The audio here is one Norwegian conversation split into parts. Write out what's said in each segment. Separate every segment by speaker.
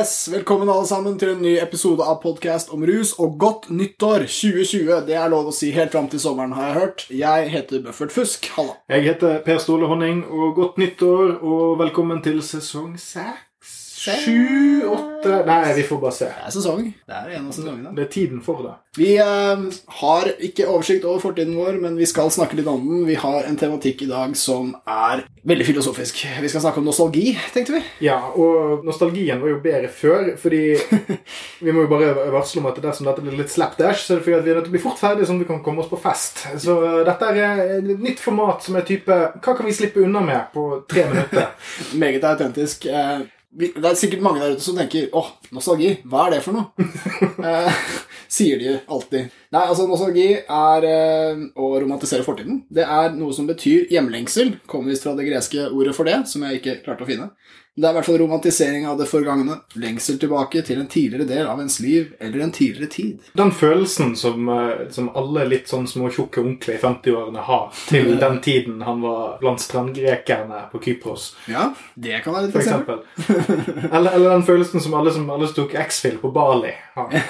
Speaker 1: Yes, Velkommen alle sammen til en ny episode av podkast om rus, og godt nyttår 2020. Det er lov å si helt fram til sommeren, har jeg hørt. Jeg heter Buffert Fusk. Halla.
Speaker 2: Jeg heter Per Ståle Honning, og godt nyttår, og velkommen til sesong seks? Sju? Åtte? Nei, vi får bare se.
Speaker 1: Det er sesong. Det er en av sesongene.
Speaker 2: Det er tiden for det.
Speaker 1: Vi eh, har ikke oversikt over fortiden vår, men vi skal snakke litt om den. Vi har en tematikk i dag som er veldig filosofisk. Vi skal snakke om nostalgi, tenkte vi.
Speaker 2: Ja, og nostalgien var jo bedre før, fordi vi må jo bare varsle om at dersom dette blir litt slapdash, så er det fordi at vi er nødt til å bli fort ferdig, sånn at vi kan komme oss på fest. Så uh, dette er et nytt format som er type Hva kan vi slippe unna med på tre minutter?
Speaker 1: Meget autentisk. Eh, det er sikkert mange der ute som tenker åh, nostalgi, hva er det for noe? eh, sier de alltid. Nei, altså nostalgi er eh, å romantisere fortiden. Det er noe som betyr hjemlengsel. Kommer visst fra det greske ordet for det, som jeg ikke klarte å finne. Det er i hvert fall romantisering av det forgangne. Lengsel tilbake til en tidligere del av ens liv eller en tidligere tid.
Speaker 2: Den følelsen som, eh, som alle litt sånn små tjukke onkler i 50-årene har til den tiden han var blant strandgrekerne på Kypros,
Speaker 1: Ja, det kan være et
Speaker 2: for
Speaker 1: eksempel.
Speaker 2: Eller, eller den følelsen som alle som, alle tok X-Fill på Bali har.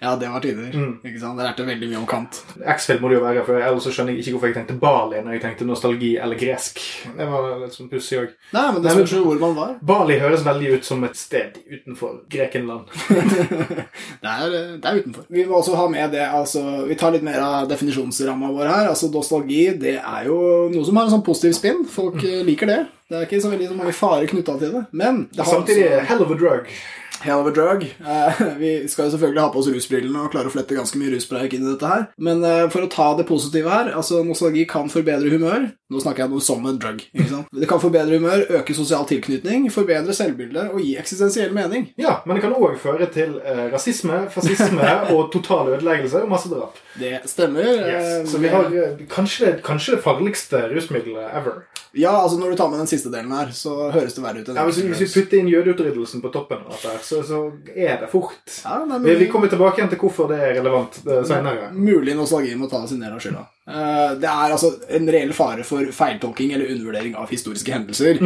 Speaker 1: Ja, det var tider. Ikke sant? Det lærte veldig mye om Kant.
Speaker 2: X-Fill må det jo være, for ellers så skjønner jeg ikke hvorfor jeg tenkte Bali når jeg tenkte nostalgi eller gresk. Det var litt sånn pussig òg.
Speaker 1: Nei, men det spørs jo hvor man var.
Speaker 2: Bali høres veldig ut som et sted utenfor Grekenland.
Speaker 1: Det er, det er utenfor. Vi må også ha med det, altså Vi tar litt mer av definisjonsramma vår her. Altså Nostalgi det er jo noe som har en sånn positiv spinn. Folk mm. liker det. Det er ikke så veldig så mange farer knytta til det. Men det har
Speaker 2: Samtidig
Speaker 1: også
Speaker 2: hell of a drug.
Speaker 1: Hell of a drug. Eh, vi skal jo selvfølgelig ha på oss rusbrillene og klare å flette ganske mye ruspreik inn i dette her. Men eh, for å ta det positive her altså Nostalgi kan forbedre humør. Nå snakker jeg noe som en drug. ikke sant? Det kan forbedre humør, øke sosial tilknytning, forbedre selvbildet og gi eksistensiell mening.
Speaker 2: Ja, men det kan òg føre til eh, rasisme, fascisme og total ødeleggelse og masse drap.
Speaker 1: Det stemmer.
Speaker 2: Yes.
Speaker 1: eh,
Speaker 2: Så vi har eh, kanskje, kanskje det farligste rusmiddelet ever.
Speaker 1: Ja, altså når du tar med den siste delen her, så høres det verre ut
Speaker 2: Ja, hvis, vi- putter inn jødeutryddelsen på toppen av dette, her, så, så er det fort.
Speaker 1: Ja, nei, men...
Speaker 2: Vi, kommer tilbake igjen til hvorfor det er relevant uh, seinere.
Speaker 1: mulig nostalgi må ta sin del av skylda. Eh, det er altså en reell fare for feiltolking eller undervurdering av historiske hendelser.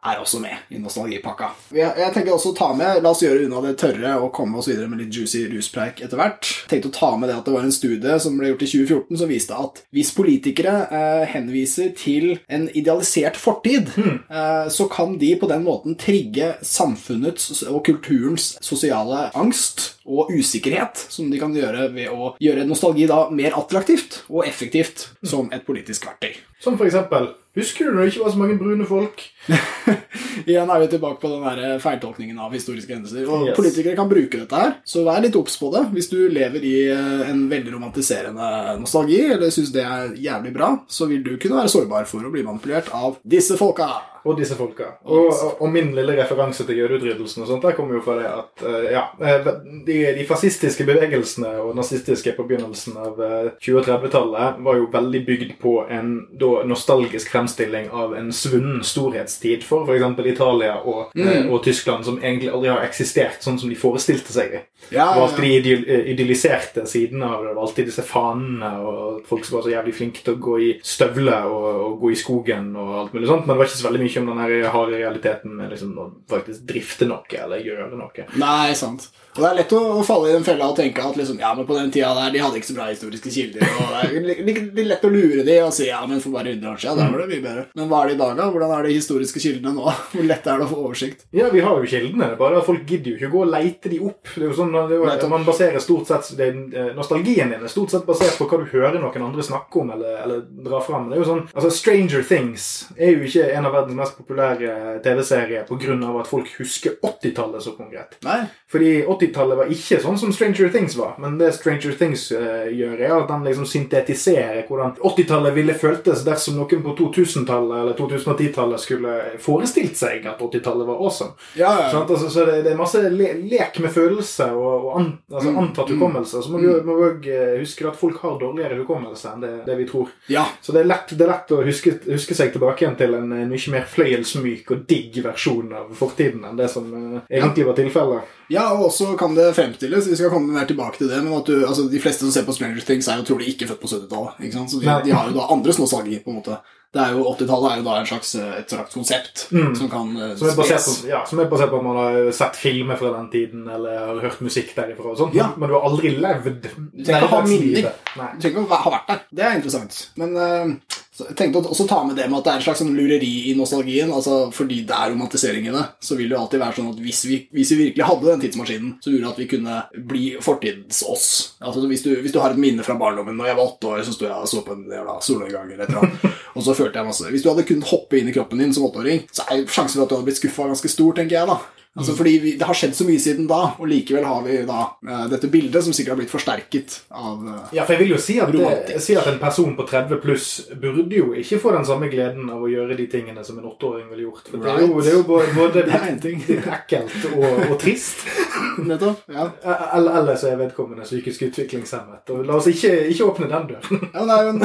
Speaker 1: Er også med i nostalgipakka. Jeg, jeg tenker også å ta med, La oss gjøre unna det tørre og komme oss videre med litt juicy ruspreik etter hvert. Tenkte å ta med det at det var en studie som ble gjort i 2014 som viste at hvis politikere eh, henviser til en idealisert fortid, eh, så kan de på den måten trigge samfunnets og kulturens sosiale angst og usikkerhet, som de kan gjøre ved å gjøre nostalgi da mer attraktivt og effektivt som et politisk verktøy.
Speaker 2: Som for eksempel Husker du når det ikke var så mange brune folk?
Speaker 1: Igjen er vi tilbake på den der feiltolkningen av historiske hendelser. Og
Speaker 2: Yes.
Speaker 1: Politikere kan bruke dette her, så vær litt obs på det. Hvis du lever i eh, en veldig romantiserende nostalgi, eller syns det er jævlig bra, så vil du kunne være sårbar for å bli manipulert av disse folka.
Speaker 2: Og disse folka. Og, og, og min lille referanse til jødeutryddelsen og sånt, der kommer jo fra det at uh, ja, eh, de, de fascistiske bevegelsene og nazistiske på begynnelsen av eh, 20- og 30-tallet var jo veldig bygd på en da, nostalgisk fremstilling av en svunnen storhetstid for f.eks. Italia og, eh, og Tyskland, som egentlig aldri har eksistert sånn som de forestilte seg. det.
Speaker 1: Ja,
Speaker 2: var alltid de idyll- eh, idylliserte sidene av det. Det var alltid disse fanene og folk som var så jævlig flinke til å gå i støvler og, og gå i skogen og alt mulig sånt. Men det var ikke så veldig mye om den her harde realiteten med liksom å faktisk drifte noe eller gjøre noe.
Speaker 1: Nei, sant. Og det er lett å, å falle i den fella og tenke at liksom, ja, men på den tida der, de hadde ikke så bra historiske kilder. og Det er litt, lett å lure de og si ja, men for bare 100 år siden, der var det mye bedre. Men hva er det i dag, da? Hvordan er de historiske kildene nå? Hvor lett er det å få oversikt?
Speaker 2: Ja, vi har jo kildene, bare folk gidder jo ikke å gå og leite de opp. Det er jo sånn, er jo, man baserer stort sett, det, eh, Nostalgien din er stort sett basert på hva du hører noen andre snakke om eller, eller dra fram. Det er jo sånn, altså Stranger Things er jo ikke en av verdens mest populære TV-serie pga. at folk husker 80-tallet så konkret.
Speaker 1: Nei.
Speaker 2: Fordi 80-tallet var ikke sånn som Stranger Things var. Men det Stranger Things uh, gjør, er at den liksom syntetiserer hvordan 80-tallet ville føltes dersom noen på 2000-tallet eller 2010-tallet skulle forestilt seg at 80-tallet var awesome.
Speaker 1: Ja, ja.
Speaker 2: Sånn, Altså, så det, det er masse le lek med følelser og, og an altså, antatt hukommelse. Så må vi òg eh, huske at folk har dårligere hukommelse enn det, det vi tror.
Speaker 1: ja.
Speaker 2: Så det er lett, det er lett å huske, huske seg tilbake igjen til en mye mer fløyelsmyk og digg versjon av fortiden enn det som eh, egentlig var tilfellet.
Speaker 1: Ja, og også kan det fremstilles, vi skal komme mer tilbake til det, men at du, altså, de fleste som ser på Stranger Things, er jo trolig ikke født på 70-tallet. ikke sant? Så de, de har jo da andres nostalgi, på en måte. Det er jo 80-tallet er jo da en slags, et slags konsept
Speaker 2: Mm.
Speaker 1: som kan uh,
Speaker 2: Som er, basert på, ja, som er basert på at man har sett filmer fra den tiden eller har hørt musikk derifra. og sånt,
Speaker 1: Ja.
Speaker 2: Men du har aldri levd
Speaker 1: Du trenger ikke ha minner. Du trenger ikke å ha vært der. Det er interessant. Men eh, så jeg tenkte å ta med det med at det er en slags sånn lureri i nostalgien. altså Fordi det er romantisering i det, så vil det jo alltid være sånn at hvis vi, hvis vi virkelig hadde den tidsmaskinen, så gjorde det at vi kunne bli fortids-oss. Altså hvis du, hvis du har et minne fra barndommen Når jeg var åtte år, så sto jeg og så på en jævla solnedgang eller et eller annet, og så følte jeg masse Hvis du hadde kunnet hoppe inn i kroppen din som åtteåring, så er sjansen for at du hadde blitt skuffa ganske stor, tenker jeg, da. Altså fordi vi, Det har skjedd så mye siden da, og likevel har vi da uh, dette bildet som sikkert har blitt forsterket av uh,
Speaker 2: Ja, for jeg vil jo si at, det, si at en person på 30 pluss burde jo ikke få den samme gleden av å gjøre de tingene som en åtteåring ville gjort. For det, er jo, det er jo både, både
Speaker 1: Det er
Speaker 2: ekkelt og, og trist.
Speaker 1: Nettopp. Ja.
Speaker 2: Eller, eller så er vedkommende psykisk utviklingshemmet. Og la oss ikke, ikke åpne den døren.
Speaker 1: ja det er jo en,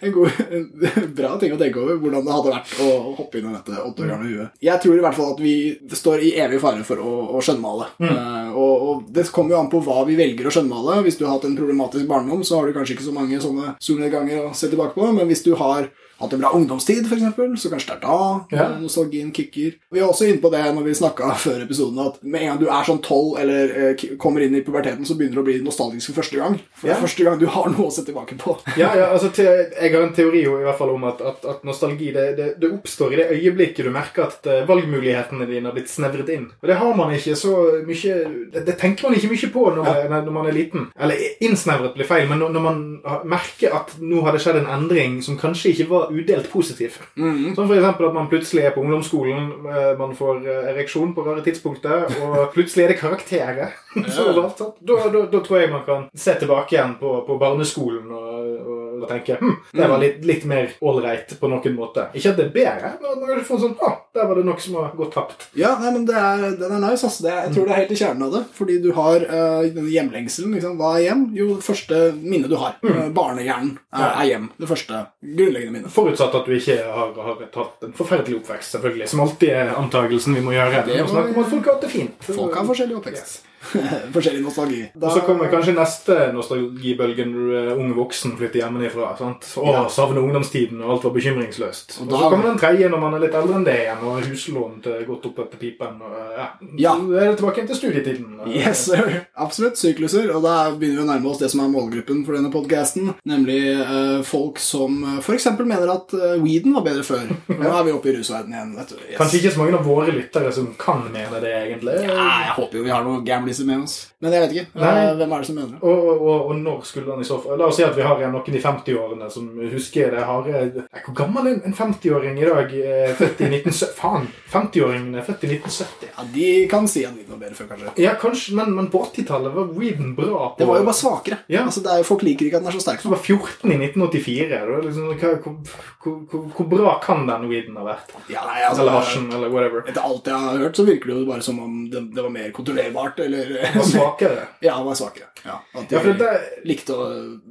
Speaker 1: en, god, en bra ting å tenke over, hvordan det hadde vært å hoppe inn i dette åtte år gamle huet. Jeg tror i hvert fall at vi står i evig fare for å, å skjønnmale. Eh, og, og det kommer jo an på hva vi velger å skjønnmale. Hvis du har hatt en problematisk barndom, så har du kanskje ikke så mange sånne solnedganger å se tilbake på, men hvis du har hatt en bra ungdomstid, eksempel, så kanskje det er da
Speaker 2: Ja.
Speaker 1: nostalgien kicker. Vi er også inne på det når vi snakka før episoden, at med en gang du er sånn tolv eller eh, kommer inn i puberteten, så begynner du å bli nostalgisk for første gang. For det
Speaker 2: Ja.
Speaker 1: er første gang du har noe å se tilbake på.
Speaker 2: Ja, ja, altså te, Jeg har en teori jo i hvert fall om at, at, at nostalgi det, det, det oppstår i det øyeblikket du merker at eh, valgmulighetene dine har blitt snevret inn. Og det har man ikke så mye Det, det tenker man ikke mye på når, når man er liten. Eller innsnevret blir feil, men når, når man merker at nå har det skjedd en endring som kanskje ikke var udelt positiv.
Speaker 1: Mm.
Speaker 2: Som eksempel at man plutselig er på ungdomsskolen, eh, man får eh, ereksjon på rare tidspunkter, og plutselig er det karakterer. Så? Da, da, da tror jeg man kan se tilbake igjen på, på barneskolen og, og, og tenke hm, det var litt, litt mer ålreit på noen måte. Ikke at det er bedre, men man kan få sånn ah, der var det noe som har gått tapt.
Speaker 1: Ja, nei, men det er, den er nice. Altså. Det jeg tror det er helt i kjernen av det. Fordi du har uh, denne hjemlengselen. Liksom. Hva er hjem? Jo, det første minnet du har. Mm. barnehjernen er, er hjem. Det første grunnleggende minnet.
Speaker 2: Forutsatt at du ikke har, har hatt en forferdelig oppvekst, selvfølgelig. Som alltid er antagelsen vi må gjøre.
Speaker 1: Det
Speaker 2: må folk har hatt det fint.
Speaker 1: Folk har forskjellig oppvekst. forskjellig nostalgi.
Speaker 2: Og så kommer kanskje neste nostalgibølge når ung voksen flytter hjemmefra. sant? Å,
Speaker 1: Ja.
Speaker 2: savne ungdomstiden, og alt var bekymringsløst.
Speaker 1: Og
Speaker 2: Og, så kommer den tredje når man er litt eldre enn det igjen, og huslån til godt opp etter pipen. Og, ja.
Speaker 1: Ja.
Speaker 2: Så er det tilbake til studietiden.
Speaker 1: Yes, sir. Absolutt. Sykluser. Og da begynner vi å nærme oss det som er målgruppen for denne podcasten, nemlig uh, folk som uh, f.eks. mener at uh, weeden var bedre før. Nå er vi oppe i rusverdenen igjen. vet du. Yes.
Speaker 2: Kanskje ikke så mange av våre lyttere som kan mene det, egentlig.
Speaker 1: Ja, jeg håper jo vi har noen gambliser med oss. Men jeg vet ikke.
Speaker 2: Nei.
Speaker 1: Eh, hvem er det som mener det?
Speaker 2: Og, og, og når skulle den i så fall La oss si at vi har en- noen i 50-årene som husker det harde Nei, Hvor gammel er en 50-åring i dag? Eh, Født i 1970 Faen! 50-åringen er født i 1970.
Speaker 1: Ja, De kan si at litt var bedre før, kanskje.
Speaker 2: Ja, kanskje, men, men på 80-tallet var weeden bra. På,
Speaker 1: Det var jo bare svakere.
Speaker 2: Ja.
Speaker 1: Altså, er folk liker ikke at den er så sterk.
Speaker 2: Du var 14 i 1984. Det var liksom, hva, hvor, hvor, hvor, hvor bra kan den weeden ha vært?
Speaker 1: Ja, nei, altså,
Speaker 2: Eller hasjen, eller whatever.
Speaker 1: Etter alt jeg har hørt, så virker det jo bare som om det, det var mer kontrollerbart. Eller
Speaker 2: Det var svakere.
Speaker 1: Ja, han var svakere. Ja, de
Speaker 2: Ja, det,
Speaker 1: likte å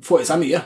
Speaker 1: få i seg mye.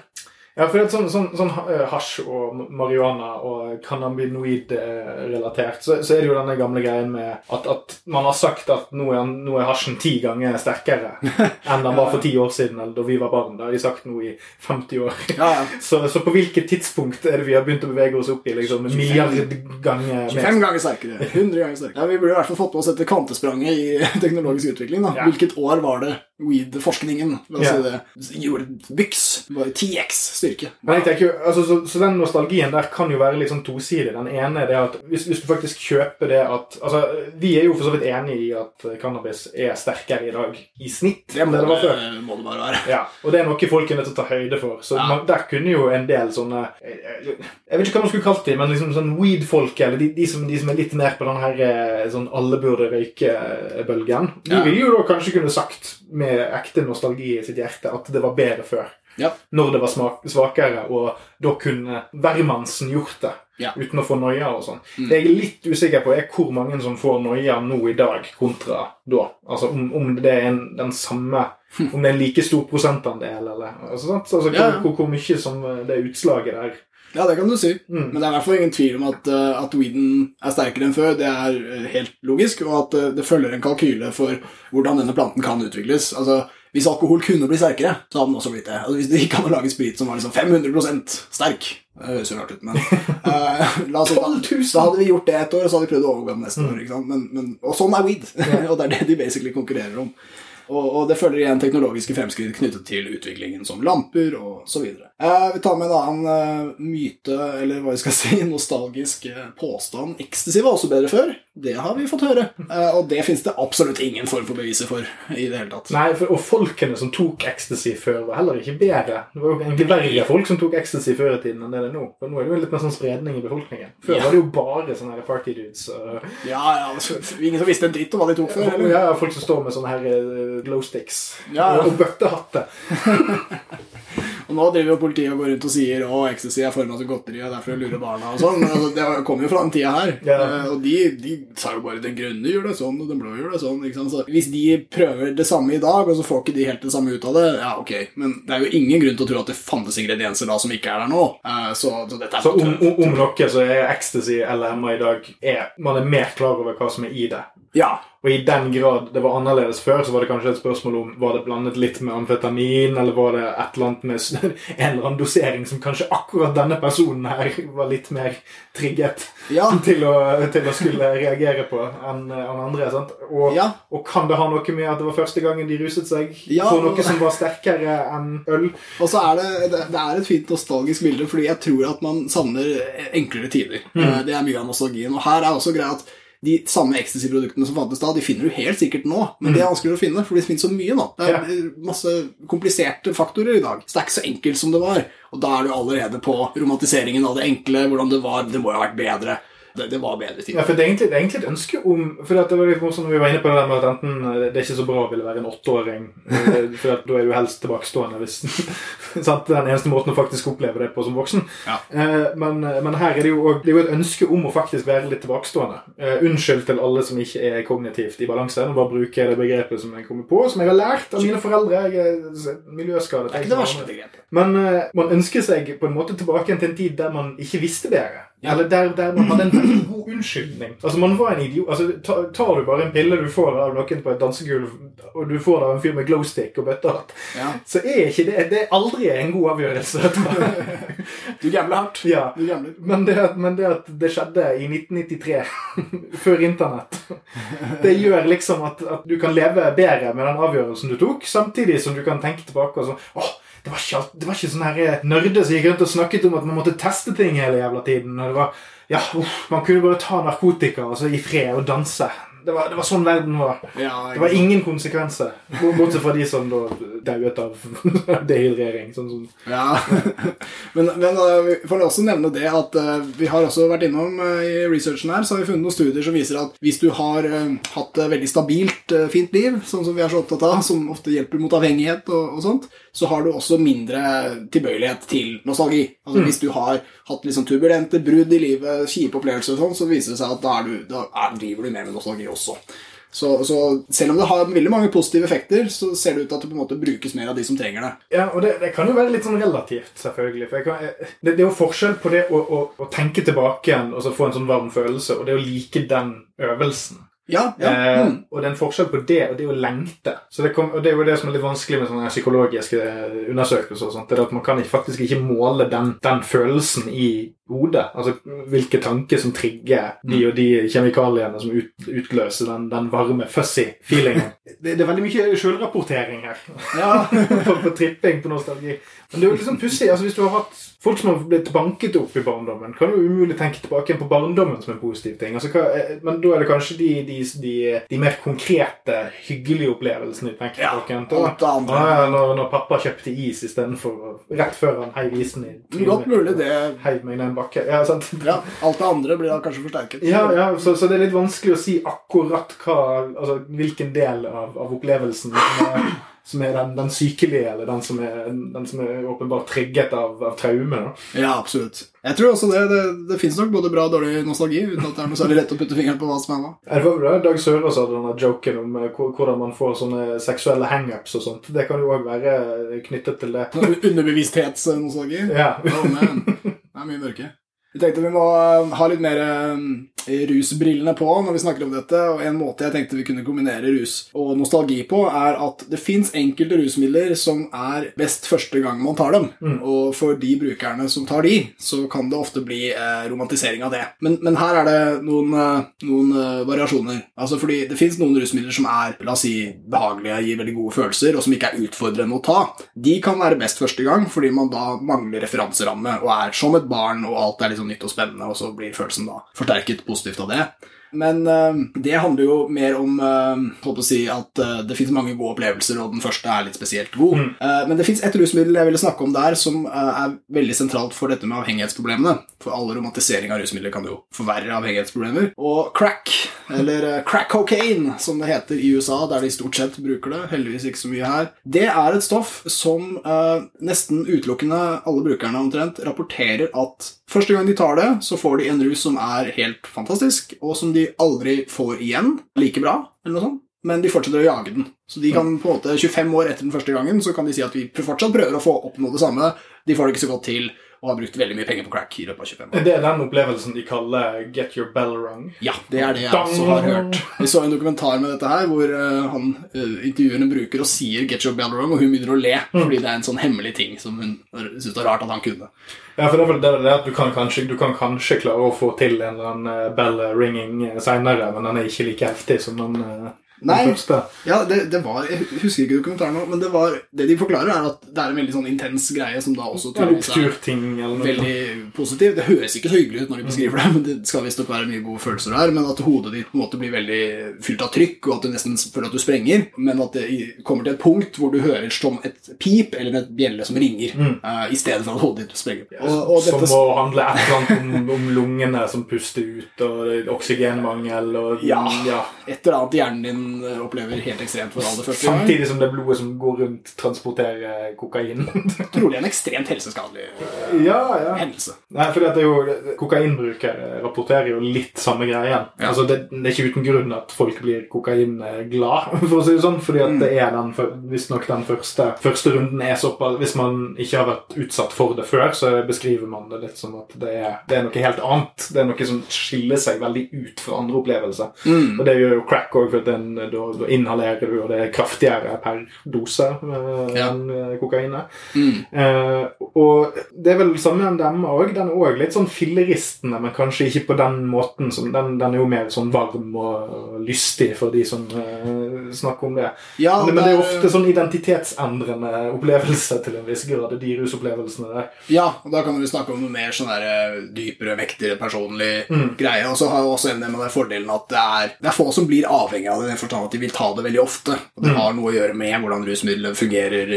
Speaker 2: Ja, for det er sånn, sånn, sånn eh, hasj og marihuana og cannabinoid-relatert, så, så er det jo denne gamle greien med at, at man har sagt at nå er, nå er hasjen ti ganger sterkere enn den var for ti år siden, eller da vi var barn. Det har de sagt nå i 50 år.
Speaker 1: Ja, ja.
Speaker 2: Så, så på hvilket tidspunkt er det vi har begynt å bevege oss opp i liksom, en milliard ganger
Speaker 1: 25 ganger sterkere. 100 ganger sterkere. Ja, Vi burde i hvert fall fått med oss dette kvantespranget i teknologisk utvikling. da.
Speaker 2: Ja.
Speaker 1: Hvilket år var det weed-forskningen
Speaker 2: Ja.
Speaker 1: si det, gjorde byks? Bare 10x styrke.
Speaker 2: Men jeg tenker jo, altså, så, så den nostalgien der kan jo være litt sånn tosidig. Den ene er det at hvis, hvis du faktisk kjøper det at Altså, vi er jo for så vidt enig i at cannabis er sterkere i dag i snitt
Speaker 1: Det må
Speaker 2: det det
Speaker 1: det, må det bare være.
Speaker 2: Ja, og det er noe folk er nødt til å ta høyde for. Så
Speaker 1: Ja.
Speaker 2: man, der kunne jo en del sånne Jeg jeg vet ikke hva man skulle kalt dem, men liksom sånn weed-folk, eller de, de, som, de som er litt mer på den her eh, sånn alle burde røyke-bølgen, de
Speaker 1: Ja.
Speaker 2: ville jo da kanskje kunne sagt med ekte nostalgi i sitt hjerte at det var bedre før.
Speaker 1: Ja.
Speaker 2: Når det var smak, svakere, og da kunne hvermannsen gjort det.
Speaker 1: Ja.
Speaker 2: Uten å få noia og sånn.
Speaker 1: Mm.
Speaker 2: Det jeg er litt usikker på, er hvor mange som får noia nå i dag kontra da. Altså om, om det er en, den samme Om det er en like stor prosentandel, eller altså, sant? altså, hvor, hvor, hvor mye som eh, det utslaget der.
Speaker 1: Ja, det kan du si.
Speaker 2: Mm.
Speaker 1: Men det er i hvert fall ingen tvil om at, uh, at weeden er sterkere enn før. Det er uh, helt logisk, og at uh, det følger en kalkyle for hvordan denne planten kan utvikles. Altså, Hvis alkohol kunne bli sterkere, så hadde den også blitt det. Altså, hvis det gikk an å lage sprit som var liksom 500 sterk Det høres jo rart ut, men uh, la oss, da, da hadde vi gjort det et år, og så hadde vi prøvd å overgå det neste år. ikke sant? Men, men, og sånn er weed. og det er det de basically konkurrerer om. Og, og, det følger igjen teknologiske fremskritt knyttet til utviklingen som lamper og så videre. Eh, vi tar med en annen eh, myte, eller hva vi skal si, nostalgisk eh, påstand. Ecstasy var også bedre før. Det har vi fått høre. Eh, og det fins det absolutt ingen form for beviser for i det hele tatt.
Speaker 2: Nei, for, og folkene som tok ecstasy før, var heller ikke bedre. Det var jo egentlig verre folk som tok ecstasy før i tiden enn det er nå. For nå er det jo litt mer sånn spredning i befolkningen. Før ja. var det jo bare sånne her party dudes. Og...
Speaker 1: Ja, ja, altså, ingen som visste en dritt om hva de tok før.
Speaker 2: Ja, folk som står med sånne her glow sticks ja, ja. og bøttehatter.
Speaker 1: Og nå driver jo politiet og går rundt og sier å, ecstasy er forma som godteri, og derfor lurer barna og sånn. Altså, det kommer jo fra den tida her. Uh, og de, de, sa jo bare den grønne gjør det sånn, og den blå gjør det sånn. Så hvis de prøver det samme i dag, og så får ikke de helt det samme ut av det, ja, ok. Men det er jo ingen grunn til å tro at det fantes ingredienser da som ikke er der nå. Uh, så, så, dette er
Speaker 2: så om, om noe så er ecstasy eller MA i dag er, Man er mer klar over hva som er i det.
Speaker 1: Ja.
Speaker 2: Og i den grad det var annerledes før, så var det kanskje et spørsmål om var det blandet litt med amfetamin, eller var det et eller annet med en eller annen dosering som kanskje akkurat denne personen her var litt mer trigget ja. til, å, til, å, skulle reagere på enn en andre. sant? Og, ja. og, kan det ha noe med at det var første gangen de ruset seg ja, på noe som var sterkere enn øl?
Speaker 1: Og så er det, det, det er et fint nostalgisk bilde, fordi jeg tror at man savner enklere tider. Mm. Eh, det er mye av nostalgien. Og her er også greia at de samme ecstasy-produktene som fantes da, de finner du helt sikkert nå, men mm. det er vanskeligere å finne, for det finnes så mye nå. Det er ja. masse kompliserte faktorer i dag, så det er ikke så enkelt som det var. Og da er du allerede på romantiseringen av det enkle, hvordan det var. Det må jo ha vært bedre. Det, det, var bedre tid.
Speaker 2: Ja, for det er, egentlig, det er egentlig et ønske om For det var litt morsomt når vi var inne på det der med at enten eh, det er ikke så bra å ville være en åtteåring, eh, for da er du helst tilbakestående hvis sant? Den eneste måten å faktisk oppleve det på som voksen. Ja. Eh, men, men, her er det jo det er jo et ønske om å faktisk være litt tilbakestående. Unnskyld til alle som ikke er kognitivt i balanse. Nå bare bruker jeg det begrepet som jeg kommer på, som jeg har lært av mine foreldre. Jeg er miljøskadet.
Speaker 1: Det er ikke det verste begrepet.
Speaker 2: Men man ønsker seg på en måte tilbake til en tid der man ikke visste bedre. Eller der, der, man hadde en veldig god unnskyldning. Altså, man var en idiot. Altså, tar du bare en pille du får av noen på et dansegulv, og du får av en fyr med glowstick og bøttehatt, ja. så er ikke det Det er aldri en god avgjørelse.
Speaker 1: du gambler hardt.
Speaker 2: Ja. Men, det, men det at det skjedde i 1993, før internett, det gjør liksom at, at, du kan leve bedre med den avgjørelsen du tok, samtidig som du kan tenke tilbake og sånn åh, det var ikke, det var ikke sånne eh, nerder som gikk rundt og snakket om at man måtte teste ting hele jævla tiden. Og det var, ja, uff, Man kunne bare ta narkotika og så i fred og danse. Det var, det var, sånn verden var. Ja, det var ingen konsekvenser. Bortsett fra de som da dauet av dehydrering. Sånn, sånn.
Speaker 1: Ja, men, men uh, vi får også nevne det at uh, vi har også vært innom uh, i researchen her, så har vi funnet noen studier som viser at hvis du har hatt veldig stabilt, fint liv, sånn som vi er så opptatt av, som ofte hjelper mot avhengighet og, og sånt, så har du også mindre tilbøyelighet til nostalgi. Altså mm. Hvis du har hatt liksom turbulente brudd i livet, kjipe opplevelser og sånn, så viser det seg at da, du, da er, driver du mer med nostalgi også. Så, så, selv om det har veldig mange positive effekter, så ser det ut til at det på en måte brukes mer av de som trenger det.
Speaker 2: Ja, og det, det kan jo være litt sånn relativt, selvfølgelig. For kan, det, det, er jo forskjell på det å, å, å tenke tilbake igjen og så få en sånn varm følelse, og det å like den øvelsen.
Speaker 1: Ja, ja.
Speaker 2: Eh, mm. og det er en forskjell på det og det å lengte. Så det, kom, og det er jo det som er litt vanskelig med sånne psykologiske undersøkelser. og sånt, det er at Man kan ikke, faktisk ikke måle den, den følelsen i hodet. Altså hvilke tanker som trigger de og de kjemikaliene som ut, utløser den, den, varme, fussy feelingen. Det, det, er veldig mye sjølrapportering her. Ja. på, på, tripping på nostalgi. Men det er jo liksom pussig. Altså, hvis du har hatt folk som har blitt banket opp i barndommen, kan jo umulig tenke tilbake på barndommen som en positiv ting. Altså, hva, eh, men da er det kanskje de, de, de, de mer konkrete, hyggelige opplevelsene du tenker tilbake
Speaker 1: ja,
Speaker 2: til. Ah, når, når, pappa kjøpte is istedenfor rett før han heiv isen i
Speaker 1: Godt mulig det.
Speaker 2: Heiv meg ned en bakke. Ja,
Speaker 1: ja, alt det andre blir da kanskje forsterket.
Speaker 2: Ja, ja så, så, det er litt vanskelig å si akkurat hva, altså, hvilken del av, av opplevelsen som er, som er den, den, sykelige, eller den som er, den som er åpenbart trigget av, av traume.
Speaker 1: Ja, absolutt. Jeg tror også det. Det, det fins nok både bra og dårlig nostalgi, uten at det er noe særlig rett å putte fingeren på hva som er hva.
Speaker 2: Det var bra Dag Sørås hadde denne joken om uh, hvordan man får sånne seksuelle hangups og sånt. Det kan jo òg være knyttet til det.
Speaker 1: Underbevissthetsnostalgi?
Speaker 2: Ja.
Speaker 1: Oh, man. Er mye mørke. Vi tenkte vi må eh, ha litt mer eh, rusbrillene på når vi snakker om dette, og en måte jeg tenkte vi kunne kombinere rus og nostalgi på, er at det fins enkelte rusmidler som er best første gang man tar dem. Mm. Og for de brukerne som tar de, så kan det ofte bli eh, romantisering av det. Men, men, her er det noen, eh, noen uh, variasjoner. Altså fordi det fins noen rusmidler som er la oss si, behagelige, gir veldig gode følelser, og som ikke er utfordrende å ta. De kan være best første gang fordi man da mangler referanseramme og er som et barn, og alt er liksom nytt og spennende, og så blir følelsen da forsterket positivt av det. Men uh, det handler jo mer om uh, si at uh, det fins mange gode opplevelser, og den første er litt spesielt god. Mm. men det fins et rusmiddel jeg ville snakke om der som er veldig sentralt for dette med avhengighetsproblemene. For all romantisering av rusmidler kan jo forverre avhengighetsproblemer. Og crack, eller crack cocaine, som det heter i USA, der de stort sett bruker det, heldigvis ikke så mye her, det er et stoff som nesten utelukkende alle brukerne omtrent rapporterer at første gang de tar det, så får de en rus som er helt fantastisk, og som de aldri får igjen like bra, eller noe sånt. Men de fortsetter å jage den. Så de kan på en måte 25 år etter den første gangen så kan de si at vi fortsatt prøver å få oppnå det samme. De får det ikke så godt til og har brukt veldig mye penger på crack i løpet av 25 år.
Speaker 2: Det er den opplevelsen de kaller 'get your bell rung'?
Speaker 1: Ja, det er det jeg også har hørt. Vi så en dokumentar med dette her, hvor uh, han intervjuer en bruker og sier 'get your bell rung', og hun begynner å le mm. fordi det er en sånn hemmelig ting som hun syns det er rart at han kunne.
Speaker 2: Ja, for det er vel det, det at du kan, kanskje, du kan kanskje klare å få til en eller annen eh, bell ringing seinere, men den er ikke like heftig som den
Speaker 1: Nei, ja, det, det, var Jeg husker ikke dokumentaren nå, men det, var, det de forklarer, er at det er en veldig sånn intens greie som da også
Speaker 2: tydeligvis er
Speaker 1: veldig positiv. Det høres ikke så hyggelig ut når de beskriver det, men det skal visstnok være mye gode følelser der. Men at hodet ditt på en måte blir veldig fylt av trykk, og at du nesten føler at du sprenger. Men at det kommer til et punkt hvor du hører som et pip eller et bjelle som ringer, mm. uh, i stedet for at hodet ditt sprenger.
Speaker 2: Og, og dette, som må handle et eller annet om, om, lungene som puster ut, og oksygenmangel og
Speaker 1: ja, ja. et eller annet i hjernen din Eh, opplever helt ekstremt for aller første
Speaker 2: gang. Samtidig som det blodet som går rundt, transporterer kokain.
Speaker 1: Trolig en ekstremt helseskadelig
Speaker 2: ja, ja.
Speaker 1: hendelse.
Speaker 2: Nei, for det er jo, Kokainbrukere rapporterer jo litt samme greien. Ja. Altså, det, det, er ikke uten grunn at folk blir kokainglad, for å si det sånn. fordi at det er den, visstnok den første, første runden er såpass Hvis man ikke har vært utsatt for det før, så beskriver man det litt som at det er, det er noe helt annet. Det er noe som skiller seg veldig ut fra andre opplevelser. Mm. Og det gjør jo crack òg, for den da, da, inhalerer du, og det er kraftigere per dose eh, ja. enn eh, kokainet. Mm. Eh, og det er vel samme med dem òg. Den er òg litt sånn filleristende, men kanskje ikke på den måten. Som, den, den, er jo mer sånn varm og lystig for de som eh, snakker om det. Ja, men, det, men, det er ofte sånn identitetsendrende opplevelse til en viss grad, de rusopplevelsene der.
Speaker 1: Ja, og da kan vi snakke om noe mer sånn der, eh, dypere, vektigere personlig mm. greie. Og så har jo også med den fordelen at det er, det er få som blir avhengig av det forstand at de vil ta det veldig ofte. Og det mm. har noe å gjøre med hvordan rusmiddelet fungerer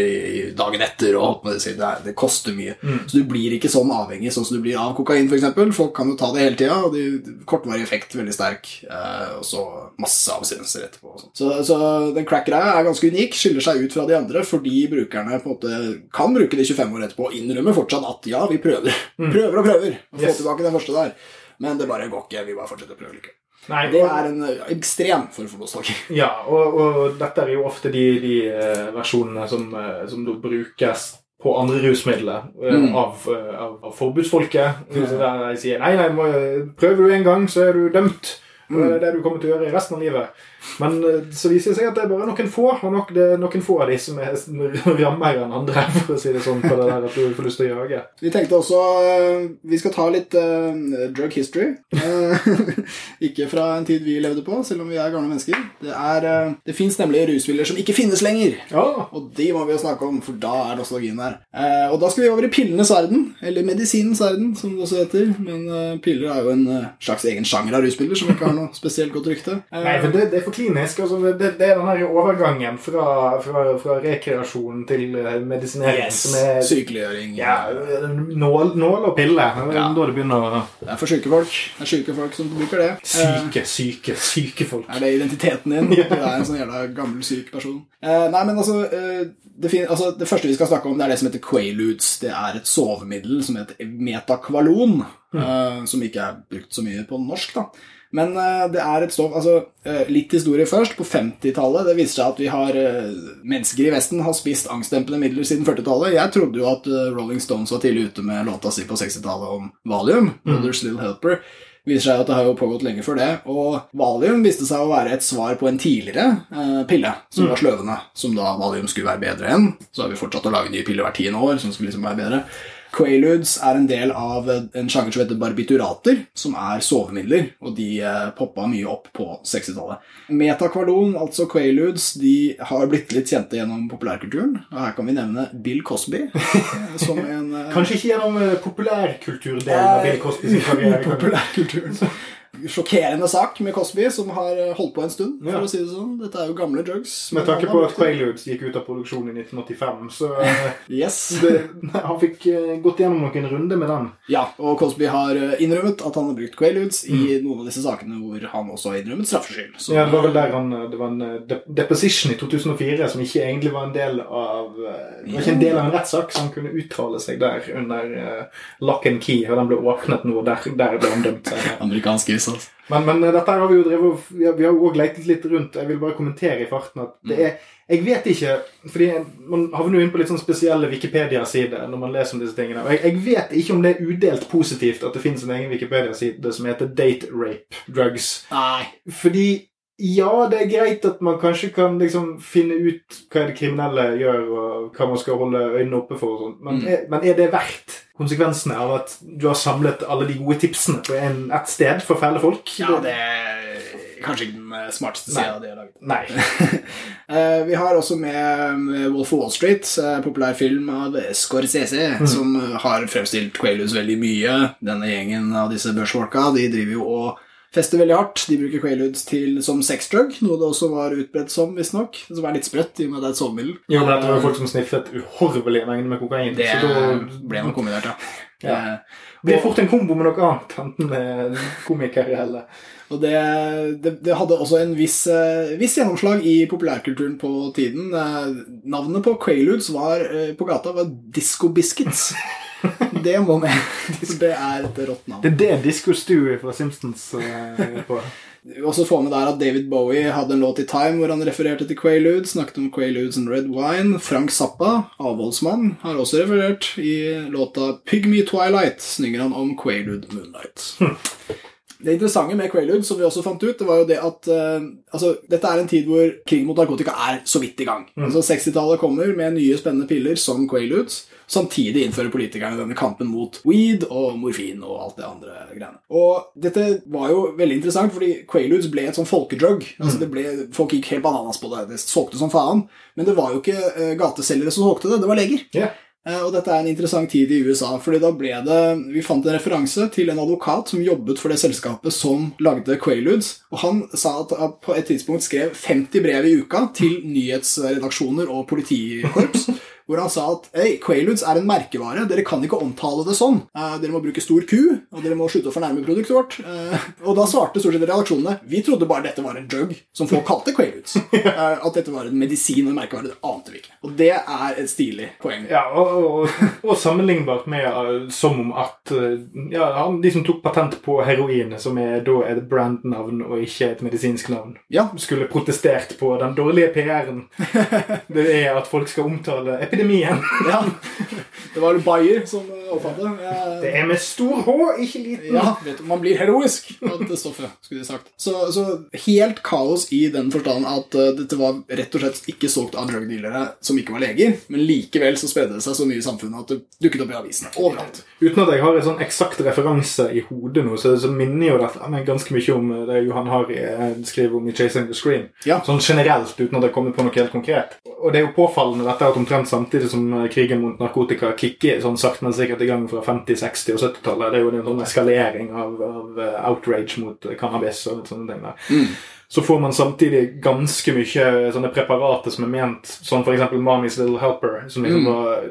Speaker 1: dagen etter. og det, det, koster mye. Mm. Så du blir ikke sånn avhengig sånn som du blir av kokain, f.eks. Folk kan jo ta det hele tida, og de, kortvarig effekt veldig sterk. Eh, og så masse avsinnelser etterpå. Så, så den crack-greia er ganske unik, skiller seg ut fra de andre fordi brukerne på en måte kan bruke det 25 år etterpå og innrømmer fortsatt at ja, vi prøver. Mm. Prøver og prøver å få yes. tilbake den første der. Men det bare går ikke. Vi bare fortsetter å prøve likevel. Nei, det er en eh, ekstrem form for nostalgi.
Speaker 2: Ja, og, og, dette er jo ofte de, de uh, versjonene som, uh, som brukes på andre rusmidler uh, mm. av, av, av, forbudsfolket. Mm. Der de sier nei, nei, prøver du en gang, så er du dømt. Mm. Det er det du kommer til å gjøre i resten av livet. Men eh, så viser det seg at det er bare noen få og nok, det er noen få av de som er rammere enn andre. for å si det sånn, på det der at du får lyst til å jage.
Speaker 1: Vi tenkte også uh, vi skal ta litt uh, drug history. Uh, ikke fra en tid vi levde på, selv om vi er gamle mennesker. Det, er, det fins nemlig rusmidler som ikke finnes lenger. Ja. Og de må vi jo snakke om, for da er nostalgien der. og da skal vi over i pillenes verden. Eller medisinens verden, som det også heter. Men piller er jo en slags egen sjanger av rusmidler som ikke har noe spesielt godt rykte.
Speaker 2: Nei, for det, det er for klinisk. Altså det, det, er den her overgangen fra, fra, fra rekreasjon til eh, medisinering
Speaker 1: yes. som er
Speaker 2: Sykeliggjøring. Ja, nål, nål, og pille. Ja. Da det begynner å
Speaker 1: Det er for syke folk. Det er syke folk som bruker det.
Speaker 2: Syke, syke, syke folk.
Speaker 1: Er det identiteten din? ja. Du er en sånn jævla gammel, syk person. Eh, nei, men altså, eh, det, altså det, første vi skal snakke om, det er det som heter Quaaludes. Det er et sovemiddel som heter metakvalon, mm. eh, som ikke er brukt så mye på norsk. da Men uh, det er et stoff altså, uh, Litt historie først. På 50-tallet det viser seg at vi har uh, mennesker i Vesten har spist angstdempende midler siden 40-tallet. Jeg trodde jo at Rolling Stones var tidlig ute med låta si på 60-tallet om Valium. Mm. Little Helper viser seg at det har jo pågått lenge før det. Og valium viste seg å være et svar på en tidligere eh, pille, som mm. var sløvende. Som da valium skulle være bedre enn. Så har vi fortsatt å lage nye piller hvert tiende år som skulle liksom være bedre. Quaaludes er en del av en sjanger som heter barbiturater, som er sovemidler, og de eh, poppa mye opp på 60-tallet. Metakvalon, altså Quaaludes, de har blitt litt kjente gjennom populærkulturen. Og her kan vi nevne Bill Cosby
Speaker 2: som en eh, Kanskje ikke gjennom eh, populærkulturdelen av Bill Cosby karriere.
Speaker 1: populærkulturen sjokkerende sak med Cosby, som har eh, holdt på en stund. for ja. å si det sånn. Dette er jo gamle drugs.
Speaker 2: Med tanke på at Quaaludes gikk ut av produksjon i 1985, så eh, yes. det, Han fikk eh, gått gjennom noen runder med den.
Speaker 1: Ja, og Cosby har innrømmet at han har brukt Quaaludes mm. i noen av disse sakene hvor han også har innrømmet straffskyld.
Speaker 2: Ja, det var vel der han Det var en deposition i 2004 som ikke egentlig var en del av Det var ikke en del av en rettssak, så han kunne uttale seg der under uh, lock and key, og den ble åpnet nå, og der, der ble han dømt.
Speaker 1: Amerikansk jus
Speaker 2: altså. Men, men, eh, dette har vi jo drevet Vi har jo òg leitet litt rundt. Jeg vil bare kommentere i farten at det er Jeg vet ikke fordi Man havner jo inn på litt sånn spesielle Wikipedia-sider når man leser om disse tingene. Og jeg, jeg, vet ikke om det er udelt positivt at det finnes en egen Wikipedia-side som heter Date Rape Drugs.
Speaker 1: Nei.
Speaker 2: Fordi ja, det er greit at man kanskje kan liksom finne ut hva det kriminelle gjør, og hva man skal holde øynene oppe for. og sånt. Men, mm. men er det verdt konsekvensene av at du har samlet alle de gode tipsene på en, ett sted for fæle folk?
Speaker 1: Ja, det er kanskje ikke den smarteste sida de har
Speaker 2: laget. Nei.
Speaker 1: uh, vi har også med Wolf of Wall Street, uh, populær film av Scorsese, mm. som har fremstilt Quailus veldig mye. Denne gjengen av disse børsfolka de driver jo og fester veldig hardt. De bruker Quaaludes til, som sexdrug, noe det også var utbredt som, visstnok. Som er litt sprøtt, i og med at det er et sovemiddel.
Speaker 2: Jo, men det var folk som sniffet uhorvelige mengder med kokain.
Speaker 1: Det så da ble nok kombinert, ja. ja.
Speaker 2: Eh, det blir fort en kombo med noe annet, enten med komikere eller
Speaker 1: og det, det, det, hadde også en viss, uh, viss, gjennomslag i populærkulturen på tiden. Uh, navnet på Quaaludes var, uh, på gata var Disco Biscuits. det må med. Det er et rått navn.
Speaker 2: Det er det Disco Stewie fra Simpsons er på.
Speaker 1: Også få med der at David Bowie hadde en låt i Time hvor han refererte til Quaaludes, snakket om Quaaludes and Red Wine. Frank Zappa, avholdsmann, har også referert. I låta Pygmy Twilight snynger han om Quaalude Moonlight. Hm. Det interessante med Quaaludes som vi også fant ut, det var jo det at uh, altså, dette er en tid hvor krig mot narkotika er så vidt i gang. Mm. Altså 60-tallet kommer med nye spennende piller som Quaaludes. Samtidig innfører politikerne denne kampen mot weed og morfin og alt det andre greiene. Og dette var jo veldig interessant, fordi Quaaludes ble et sånn folkedrug. Altså det ble, folk gikk helt bananas på det. Det solgte som faen. Men det var jo ikke uh, gateselgere som solgte det, det var leger.
Speaker 2: Yeah.
Speaker 1: Og dette er en interessant tid i USA, fordi da ble det Vi fant en referanse til en advokat som jobbet for det selskapet som lagde Quaaludes, og han sa at på et tidspunkt skrev 50 brev i uka til nyhetsredaksjoner og politikorps hvor han sa at hey, Quaaludes er en merkevare, dere kan ikke omtale det sånn. Uh, dere må bruke stor ku, og dere må slutte å fornærme produktet vårt. Uh, og da svarte stort sett redaksjonene vi trodde bare dette var en drug, som folk kalte Quaaludes. Uh, at dette var en medisin og en merkevare, det ante vi ikke. Og det er et stilig poeng.
Speaker 2: Ja, og, og, og sammenlignbart med som om at ja, de som tok patent på heroin, som er da et brandnavn og ikke et medisinsk navn,
Speaker 1: ja.
Speaker 2: skulle protestert på den dårlige PR-en det er at folk skal omtale epidemi epidemien.
Speaker 1: ja. Det var Bayer som oppfattet det.
Speaker 2: Det er med stor H, ikke liten.
Speaker 1: Ja, vet du, Man blir heroisk av dette stoffet, skulle de sagt. Så, så, helt kaos i den forstand at uh, dette var rett og slett ikke solgt av drugdealere som ikke var leger, men likevel så spredde det seg så mye i samfunnet at det dukket opp i avisene overalt.
Speaker 2: Uten at jeg har en sånn eksakt referanse i hodet nå, så, så minner jo dette meg ganske mye om det Johan Harry skriver om i 'Chasing the Scream'.
Speaker 1: Ja.
Speaker 2: Sånn generelt, uten at jeg kommer på noe helt konkret. Og det er jo påfallende dette at omtrent samme samtidig som eh, krigen mot narkotika kicker sånn sakte, men sikkert i gang fra 50-, 60- og 70-tallet. Det er jo en sånn eskalering av, av, eh, outrage mot cannabis og sånne ting. der. Mm. Så får man samtidig ganske mye sånne preparater som er ment, som f.eks. Mommy's Little Helper, som liksom mm. var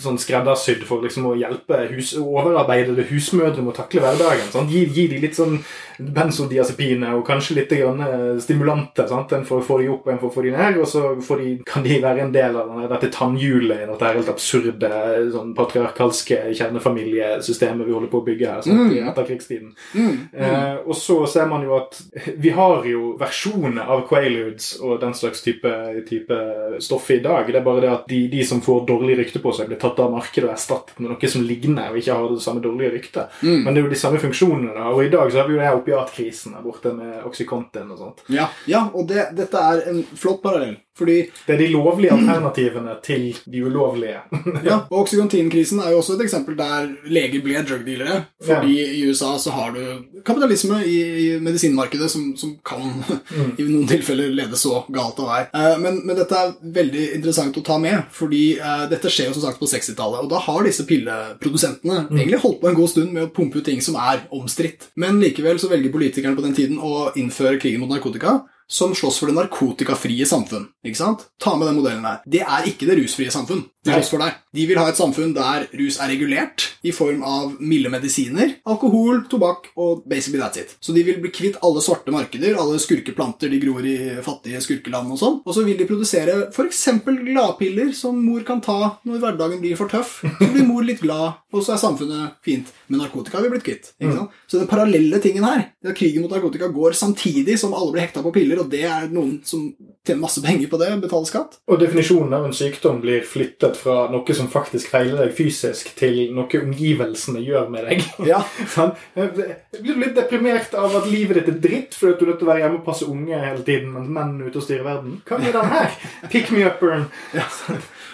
Speaker 2: sånn skreddersydd for liksom å hjelpe hus, overarbeidede husmødre med å takle hverdagen. Sant? Gi, gi de litt sånn benzodiazepine og kanskje litt grann eh, stimulanter. Sant? En for å få de opp en for å få de ned, og så de, kan de være en del av dette tannhjulet i dette helt absurde sånn patriarkalske kjernefamiliesystemet vi holder på å bygge her sant? Mm. i etterkrigstiden. Mm. Mm. Eh, og så ser man jo at vi har jo versjoner av Quaaludes og den slags type, type stoff i dag. Det er bare det at de, de som får dårlig rykte på seg, blir tatt av markedet og erstattet med noe som ligner og ikke har det samme dårlige ryktet. Mm. Men det er jo de samme funksjonene. da, Og i dag så har vi jo det opiatkrisen der borte med Oxycontin og sånt.
Speaker 1: Ja, ja og det, dette er en flott parallell. Fordi
Speaker 2: Det er de lovlige alternativene til de ulovlige.
Speaker 1: ja, og Oxycontin-krisen er jo også et eksempel der leger ble drugdealere. Fordi ja. i USA så har du kapitalisme i, i medisinmarkedet som, som kan mm. i noen tilfeller lede så galt av vei. Uh, men, men, dette er veldig interessant å ta med, fordi uh, dette skjer jo som sagt på 60-tallet. Og da har disse pilleprodusentene mm. egentlig holdt på en god stund med å pumpe ut ting som er omstridt. Men likevel så velger politikerne på den tiden å innføre krigen mot narkotika som slåss for det narkotikafrie samfunn. Ikke sant? Ta med den modellen her. Det er ikke det rusfrie samfunn. De slåss for deg. De vil ha et samfunn der rus er regulert i form av milde medisiner, alkohol, tobakk og basically that's it. Så de vil bli kvitt alle svarte markeder, alle skurkeplanter de gror i fattige skurkeland og sånn. Og så vil de produsere f.eks. gladpiller som mor kan ta når hverdagen blir for tøff. Så blir mor litt glad, og så er samfunnet fint. Men narkotika har vi blitt kvitt. Ikke sant? Mm. Så den parallelle tingen her, krigen mot narkotika går samtidig som alle blir hekta på piller, og det er noen som tjener masse penger på det, betaler skatt.
Speaker 2: Og definisjonen av en sykdom blir flyttet fra noe som faktisk feiler deg fysisk, til noe omgivelsene gjør med deg.
Speaker 1: Ja.
Speaker 2: sånn, blir du litt deprimert av at livet ditt er dritt fordi du er nødt til å være hjemme og passe unge hele tiden mens menn er ute og styrer verden? Hva med den her? Pick me up-eren.
Speaker 1: Ja.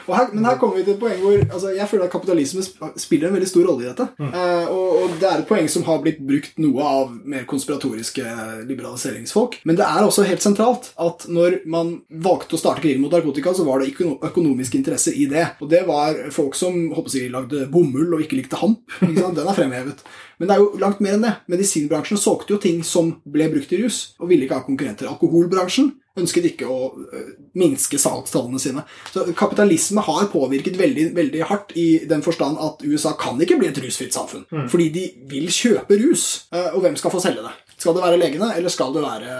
Speaker 1: Her, men her kommer vi til et poeng hvor altså, jeg føler at kapitalisme spiller en veldig stor rolle i dette. Mm. Eh, og, og, det er et poeng som har blitt brukt noe av mer konspiratoriske liberaliseringsfolk. Men det er også helt sentralt at når man valgte å starte krigen mot narkotika, så var det økonomiske interesser i det. Og det var folk som håper jeg, lagde bomull og ikke likte hamp. Ikke Den er fremhevet. Men det er jo langt mer enn det. Medisinbransjen solgte jo ting som ble brukt i rus, og ville ikke ha konkurrenter. Alkoholbransjen ønsket ikke å øh, minske salgstallene sine. Så kapitalisme har påvirket veldig, veldig hardt i den forstand at USA kan ikke bli et rusfritt samfunn. Mm. Fordi de vil kjøpe rus, øh, og hvem skal få selge det? Skal det være legene, eller skal det være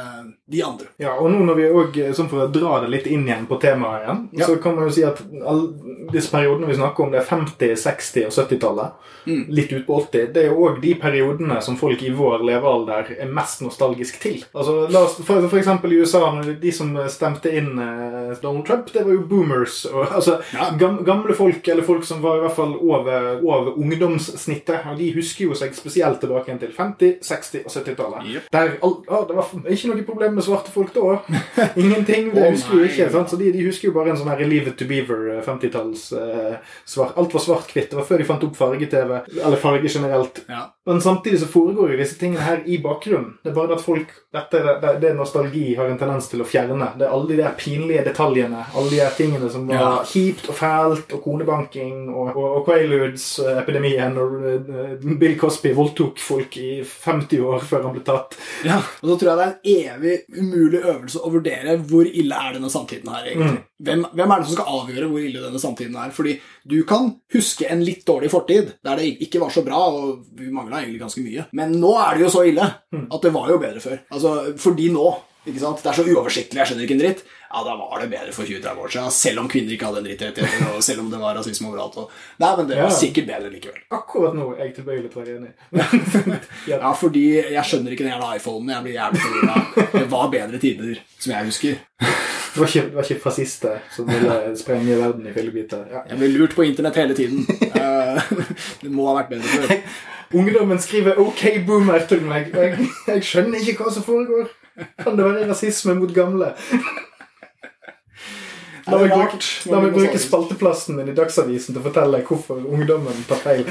Speaker 1: de andre?
Speaker 2: Ja, og nå når vi òg, sånn for å dra det litt inn igjen på temaet igjen, ja. så kan man jo si at alle disse periodene vi snakker om, det er 50-, 60- og 70-tallet, mm. litt ut på 80, det er jo òg de periodene som folk i vår levealder er mest nostalgisk til. Altså, la oss, for, for eksempel i USA, de som stemte inn eh, Donald Trump, det var jo boomers. Og, altså, ja. gamle folk, eller folk som var i hvert fall over, over ungdomssnittet, og de husker jo seg spesielt tilbake til 50-, 60- og 70-tallet. Yep. Der, ah, det var ikke noe problem med svarte folk da. Ingenting. Det husker jo ikke. Sant? Så de, de, husker jo bare en sånn her Leave it to Beaver 50-talls uh, svart. Alt var svart-hvitt. Det var før de fant opp farge-TV. Eller farge generelt. Ja. Men samtidig så foregår jo disse tingene her i bakgrunnen. Det er bare at folk dette, det, det nostalgi har en tendens til å fjerne. Det er alle de der pinlige detaljene. Alle de der tingene som var ja. kjipt og fælt, og konebanking og, og, og Quaaludes-epidemien, og uh, Bill Cosby voldtok folk i 50 år før han ble tatt.
Speaker 1: Ja, og så tror jeg det er en evig umulig øvelse å vurdere hvor ille er denne samtiden her, egentlig. Mm. Hvem, hvem, er det som skal avgjøre hvor ille denne samtiden er? Fordi du kan huske en litt dårlig fortid, der det ikke var så bra, og vi mangla egentlig ganske mye. Men nå er det jo så ille mm. at det var jo bedre før. Altså, fordi nå ikke sant? Det er så uoversiktlig, jeg skjønner ikke en dritt. Ja, da var det bedre for 20-30 år siden, selv om kvinner ikke hadde en drittrettigheter, og selv om det var rasisme overalt. Og... Nei, men det var ja. sikkert bedre likevel.
Speaker 2: Akkurat nå er jeg tilbøyelig til å være enig.
Speaker 1: ja, fordi jeg skjønner ikke den jævla iPhonen. Jeg blir jævlig forvirra. Det var bedre tider, som jeg husker.
Speaker 2: Det var ikke, det var ikke fascister som ville sprenge verden i fillebiter.
Speaker 1: Ja. Jeg ble lurt på internett hele tiden. Eh, det må ha vært bedre før.
Speaker 2: Ungdommen skriver 'OK, boomer' til meg. Jeg, jeg skjønner ikke hva som foregår. Kan det være rasisme mot gamle? La meg, bruke, la meg bruke spalteplassen min i Dagsavisen til å fortelle hvorfor ungdommen tar feil.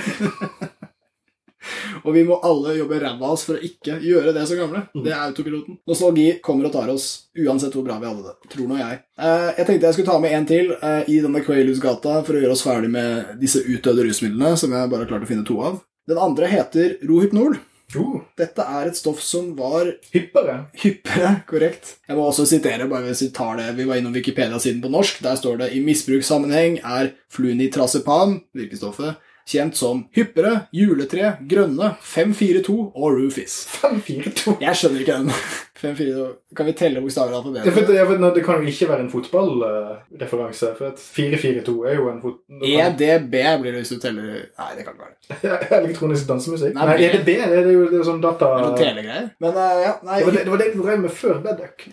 Speaker 1: Og vi må alle jobbe ræva av oss for å ikke gjøre det som gamle. Mm. Det er autopiloten. Nostalgi kommer og tar oss uansett hvor bra vi hadde det. Tror nå jeg. Eh, jeg tenkte jeg skulle ta med en til eh, i denne Quailus-gata for å gjøre oss ferdig med disse utdødde rusmidlene, som jeg bare har klart å finne to av. Den andre heter Rohypnol.
Speaker 2: Uh,
Speaker 1: Dette er et stoff som var
Speaker 2: hyppere.
Speaker 1: Hyppere, korrekt. Jeg må også sitere, bare hvis vi tar det, vi var innom Wikipedia-siden på norsk. Der står det i misbrukssammenheng er flunitrazepam, virkestoffet, kjent som hyppere, juletre, grønne, 542 og Rufis.
Speaker 2: 5-4-2.
Speaker 1: Jeg skjønner ikke den. 542. Kan vi telle bokstaver på
Speaker 2: det? vet, jeg det kan jo ikke være en fotballreferanse, for at 4-4-2 er jo en fot...
Speaker 1: EDB blir det hvis du teller Nei, det kan ikke være det.
Speaker 2: Elektronisk dansemusikk?
Speaker 1: Nei,
Speaker 2: Nei. EDB det er jo det er sånn data...
Speaker 1: Det er noen telegreier. Men uh, ja, nei
Speaker 2: Det var det, det var det du drev med før Bedduck.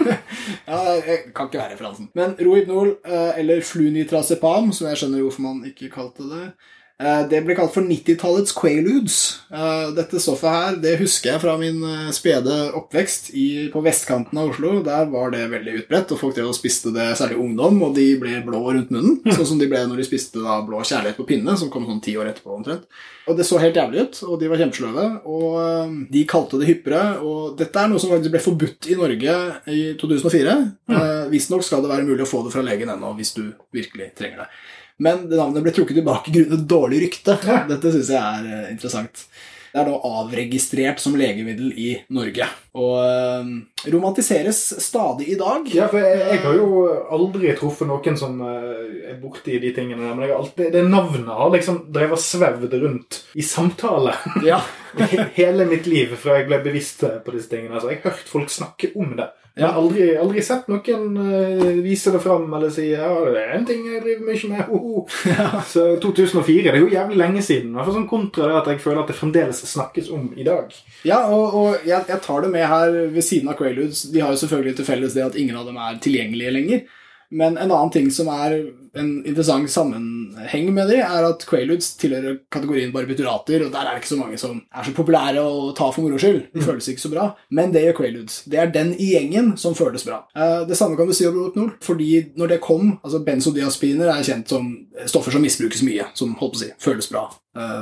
Speaker 1: ja, det kan ikke være referansen. Men Rohypnol, eh, eller flunitrazepam, som jeg skjønner hvorfor man ikke kalte det, det ble kalt for 90-tallets quaaludes. Eh, Dette stoffet her, det husker jeg fra min eh, spede oppvekst i, på vestkanten av Oslo. Der var det veldig utbredt, og folk drev og spiste det, særlig ungdom, og de ble blå rundt munnen. Sånn som de ble når de spiste da blå kjærlighet på pinne, som kom sånn ti år etterpå omtrent. Og det så helt jævlig ut, og de var kjempesløve, og eh, de kalte det hyppere, og dette er noe som faktisk ble forbudt i Norge i 2004. Ja. Visstnok skal det være mulig å få det fra legen ennå, hvis du virkelig trenger det. Men det navnet ble trukket tilbake grunnet dårlig rykte. Dette syns jeg er eh, interessant. Det er nå avregistrert som legemiddel i Norge, og eh, romantiseres stadig i dag.
Speaker 2: Ja, for jeg, jeg har jo aldri truffet noen som eh, er borti de tingene der, men alltid, det navnet har liksom drevet svevd rundt i samtale
Speaker 1: Ja.
Speaker 2: hele mitt liv fra jeg ble bevisst på disse tingene. Altså, jeg har hørt folk snakke om det. Men
Speaker 1: har
Speaker 2: aldri, aldri sett noen eh, vise det fram eller si ja, det er en ting jeg driver mye med. Ho, ho. Så 2004 det er jo jævlig lenge siden. Hvert fall sånn kontra det at jeg føler at det fremdeles snakkes om i dag.
Speaker 1: Ja, og, og jeg, jeg tar det med her ved siden av Quaaludes. De har jo selvfølgelig til felles det at ingen av dem er tilgjengelige lenger. Men en annen ting som er en interessant sammenheng med de, er at Quaaludes tilhører kategorien barbiturater, og der er det ikke så mange som er så populære å ta for moro skyld. De føles ikke så bra. Men det gjør Quaaludes. Det er den i gjengen som føles bra. Eh, Det samme kan du si om Rohypnol, fordi når det kom altså Benzodiazepiner er kjent som stoffer som misbrukes mye, som holdt på å si, føles bra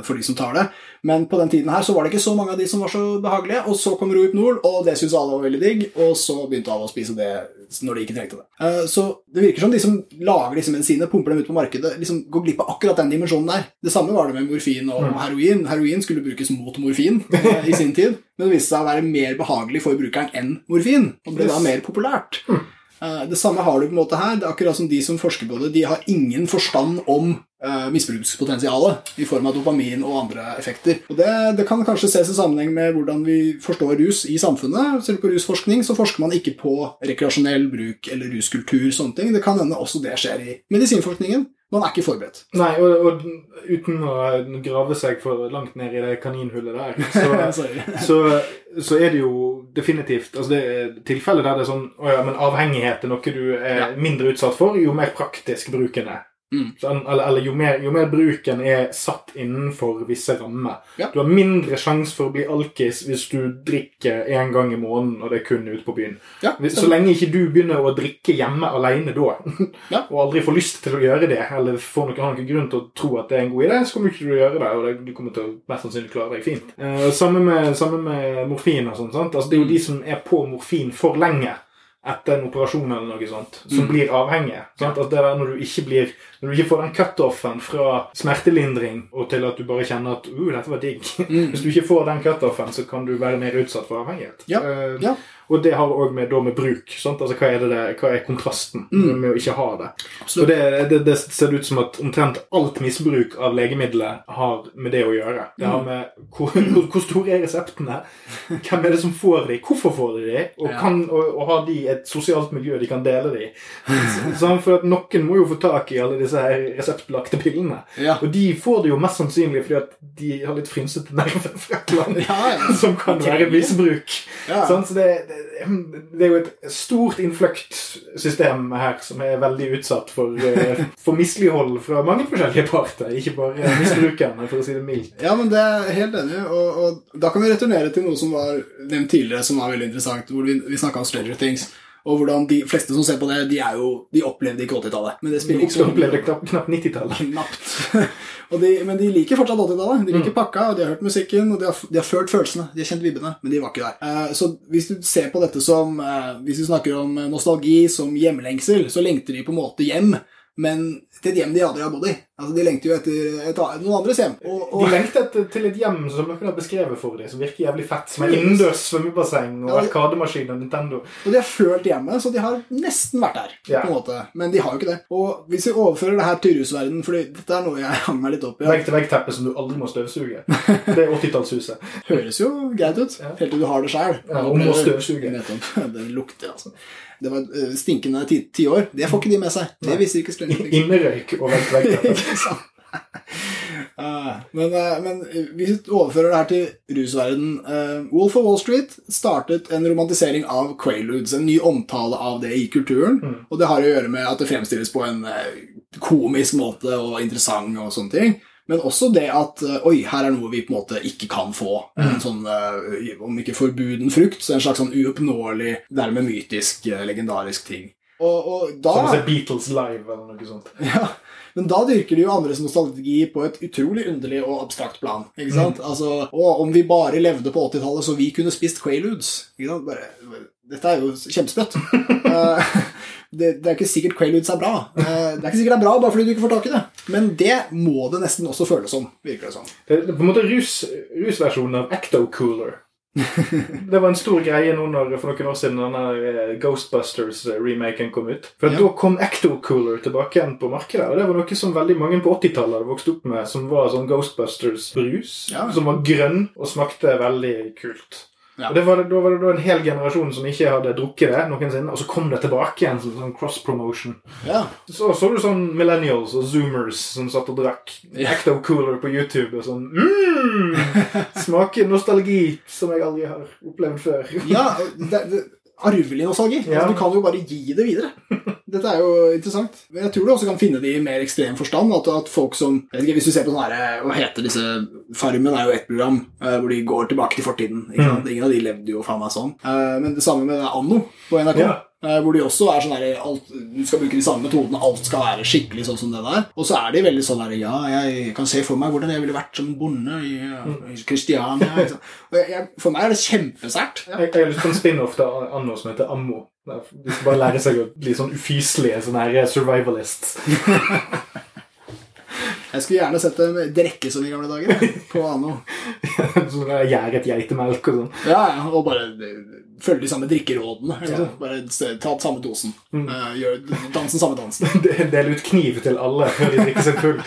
Speaker 1: for de som tar det. Men på den tiden her så var det ikke så mange av de som var så behagelige, og så kom Rohypnol, og det syntes alle var veldig digg, og så begynte alle å spise det når de ikke trengte det. Eh, Så det virker som de som lager disse medisinene, pumper dem ut på markedet, liksom går glipp av akkurat den dimensjonen der. Det samme var det med morfin og heroin. Heroin skulle brukes mot morfin eh, i sin tid, men det viste seg å være mer behagelig for brukeren enn morfin, og ble da mer populært. Eh, Det samme har du på en måte her. Det er akkurat som de som forsker på det, de har ingen forstand om uh, misbrukspotensialet i form av dopamin og andre effekter. Og det, det kan kanskje ses i sammenheng med hvordan vi forstår rus i samfunnet. Selv på rusforskning så forsker man ikke på rekreasjonell bruk eller ruskultur. sånne ting. Det kan hende også det skjer i medisinforskningen. Man er ikke forberedt.
Speaker 2: Nei, og, og uten å grave seg for langt ned i det kaninhullet der, så, så, så er det jo definitivt altså det er tilfeller der det er sånn Å ja, men avhengighet er noe du er
Speaker 1: Ja.
Speaker 2: mindre utsatt for, jo mer praktisk bruken er.
Speaker 1: Mm.
Speaker 2: Sånn, eller eller jo, mer, jo mer bruken er satt innenfor visse rammer.
Speaker 1: Ja.
Speaker 2: Du har mindre sjanse for å bli alkis hvis du drikker én gang i måneden, og det er kun ute på byen.
Speaker 1: Ja,
Speaker 2: Så lenge ikke du begynner å drikke hjemme alene da,
Speaker 1: Ja.
Speaker 2: og aldri får lyst til å gjøre det, eller får noen, noen grunn til å tro at det er en god idé, så kommer ikke du til å gjøre det, og det, du kommer til å mest sannsynlig klare deg fint. Eh, samme, med, samme med morfin og sånt. sant? Altså, det er jo de som er på morfin for lenge etter en operasjon eller noe sånt, som
Speaker 1: Mm.
Speaker 2: blir avhengige. Sant? Altså, det er når du ikke blir når du ikke får den cutoffen fra smertelindring og til at du bare kjenner at uh, dette var digg.
Speaker 1: Mm.
Speaker 2: Hvis du ikke får den cutoffen, så kan du være mer utsatt for avhengighet.
Speaker 1: Ja,
Speaker 2: Uh,
Speaker 1: ja.
Speaker 2: Og det har òg med, med bruk. Sant? Altså, hva, er det hva er kontrasten
Speaker 1: Mm.
Speaker 2: med å ikke ha det?
Speaker 1: Og
Speaker 2: det, det, det ser ut som at omtrent alt misbruk av legemidler har med det å gjøre. Det har
Speaker 1: Mm.
Speaker 2: med hvor, hvor, store er reseptene, hvem er det som får de, hvorfor får de de, og, kan, og, og har de et sosialt miljø de kan dele de i. For at noen må jo få tak i alle disse her reseptbelagte pillene.
Speaker 1: Ja.
Speaker 2: Og de får det jo mest sannsynlig fordi at de har litt frynsete nerver fra et eller annet som kan være misbruk.
Speaker 1: Ja.
Speaker 2: Sånn, så det, det, det er jo et stort innfløktsystem her som er veldig utsatt for, eh, for mislighold fra mange forskjellige parter. Ikke bare misbrukerne, for å si det mildt.
Speaker 1: Ja, men det er helt enig. Og, og da kan vi returnere til noe som var nevnt tidligere, som var veldig interessant, hvor vi, vi snakka om Stranger Things. Og hvordan de fleste som ser på det, de, er jo, de opplevde ikke 80-tallet. Men det spiller ikke så
Speaker 2: mye opplevde knapt, knapt 90-tallet.
Speaker 1: Knapt. de, men de liker fortsatt 80-tallet. De
Speaker 2: Mm.
Speaker 1: liker pakka, og de har hørt musikken, og de har, de har følt følelsene. De har kjent vibbene, men de var ikke der. Eh, så hvis du ser på dette som eh, Hvis vi snakker om nostalgi som hjemlengsel, så lengter de på en måte hjem, men til et hjem de aldri har bodd i. Altså, De lengter jo etter et, noen andres hjem. Og, og...
Speaker 2: De lengtet til et hjem som dere har beskrevet for dem, som virker jævlig fett. Som er innendørs svømmebasseng og ja, arkademaskin og Nintendo.
Speaker 1: Og de har følt hjemme, så de har nesten vært der. Ja. på en måte. Men de har jo ikke det. Og hvis vi overfører det her til rusverdenen, for dette er noe jeg hang meg litt opp i
Speaker 2: Vegg-til-vegg-teppet som du aldri må støvsuge. Det er 80-tallshuset.
Speaker 1: Høres jo greit ut, helt til du har det sjøl.
Speaker 2: Ja, og må støvsuge.
Speaker 1: Det lukter, altså. Det var uh, stinkende ti, ti, år. Det får ikke de med seg. Det viser ikke.
Speaker 2: Innerøyk og vegg-til-vegg-teppe.
Speaker 1: uh, men, uh, men hvis vi overfører det her til rusverden Wolf of Wall Street startet en romantisering av quailudes, en ny omtale av det i kulturen. Mm. Og det har å gjøre med at det fremstilles på en komisk måte og interessant og sånne ting. Men også det at oi, her er noe vi på en måte ikke kan få. En mm. sånn, om ikke forbuden frukt, så en slags sånn uoppnåelig, dermed mytisk, legendarisk ting. Og, og da,
Speaker 2: Som å se Beatles live eller noe sånt.
Speaker 1: Ja, men da dyrker de jo andres nostalgi på et utrolig underlig og abstrakt plan. ikke sant? Mm. Altså, og om vi bare levde på 80-tallet så vi kunne spist Quaaludes ikke sant? Bare, Dette er jo kjempespøtt. det, det, er ikke sikkert Quaaludes er bra. Uh, det er ikke sikkert det er bra bare fordi du ikke får tak i det. Men det må det nesten også føles som. virker Det som.
Speaker 2: Det er på en måte rus, rusversjonen av Ecto Cooler. det var en stor greie nå når, for noen år siden denne eh, Ghostbusters-remaken kom ut. For ja. Da kom Ecto-cooler tilbake igjen på markedet. Og det var noe som veldig mange på 80-tallet hadde vokst opp med, som var sånn Ghostbusters-brus. Ja. Som var grønn og smakte veldig kult. Ja. Og det var, Da var det en hel generasjon som ikke hadde drukket det noensinne, og så kom det tilbake igjen som sånn cross-promotion.
Speaker 1: Ja.
Speaker 2: Så så du sånn millennials og zoomers som satt og drakk ja. Acto Cooler på YouTube og sånn mm, Smaker nostalgi som jeg aldri har opplevd før.
Speaker 1: ja, det, det arvelig nostalgi. Ja. Altså, du kan jo bare gi det videre. Dette er jo interessant. Men jeg tror du også kan finne det i mer ekstrem forstand. At, at folk som ikke, Hvis du ser på sånn her, Hva heter disse Farmen er jo ett program uh, hvor de går tilbake til fortiden. Mm. Ingen av de levde jo faen meg sånn. Uh, men det samme med Anno på NRK. Ja. Uh, hvor de også er sånn der, alt, Du skal bruke de samme metodene. Alt skal være skikkelig sånn som det der. Og så er de veldig sånn der Ja, jeg kan se for meg hvordan jeg ville vært som bonde i, i Kristiania. Liksom. for meg er det kjempesært.
Speaker 2: Ja. Jeg, jeg har lyst på en spin-off av Anno som heter Ammo. De skal bare lære seg å bli sånn ufyselige sånne her survivalists.
Speaker 1: Jeg skulle gjerne sett dem drikke som i gamle dager. På Ano.
Speaker 2: sånn et geitemelk og sånn.
Speaker 1: Ja, ja, og bare følge de samme drikkerådene. Ja. Bare ta samme dosen. Mm. Uh, gjør dansen samme dansen.
Speaker 2: Del ut kniv til alle før de drikker seg full.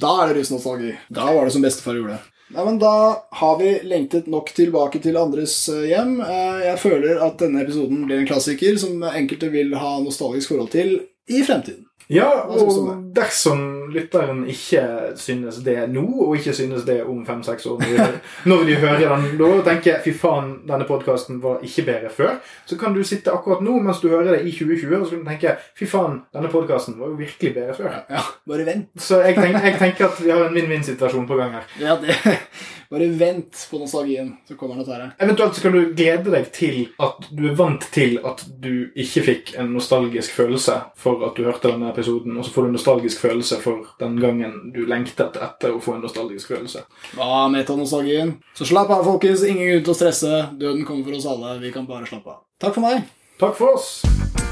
Speaker 1: da er det rusnostalgi. Da var det som bestefar gjorde. Nei, men Da har vi lengtet nok tilbake til andres eh, hjem. Eh, jeg føler at denne episoden blir en klassiker som enkelte vil ha nostalgisk forhold til i fremtiden.
Speaker 2: Ja, og dersom lytteren ikke synes det nå, og ikke synes det om fem-seks år, når de hører den da, og tenker 'fy faen, denne podkasten var ikke bedre før', så kan du sitte akkurat nå mens du hører det i 2020, og så kan du tenke 'fy faen, denne podkasten var jo virkelig bedre før'.
Speaker 1: Ja, bare vent.
Speaker 2: Så jeg tenker, jeg tenker at vi har en vinn-vinn-situasjon på gang her.
Speaker 1: Ja, det bare vent på nostalgien, så kommer den til å ta
Speaker 2: Eventuelt så kan du glede deg til at du er vant til at du ikke fikk en nostalgisk følelse for at du hørte denne episoden, og så får du en nostalgisk følelse for den gangen du lengtet etter å få en nostalgisk følelse.
Speaker 1: Ja, metanostalgien. Så slapp av, folkens. Ingen grunn til å stresse. Døden kommer for oss alle. Vi kan bare slappe av. Takk for meg.
Speaker 2: Takk for oss.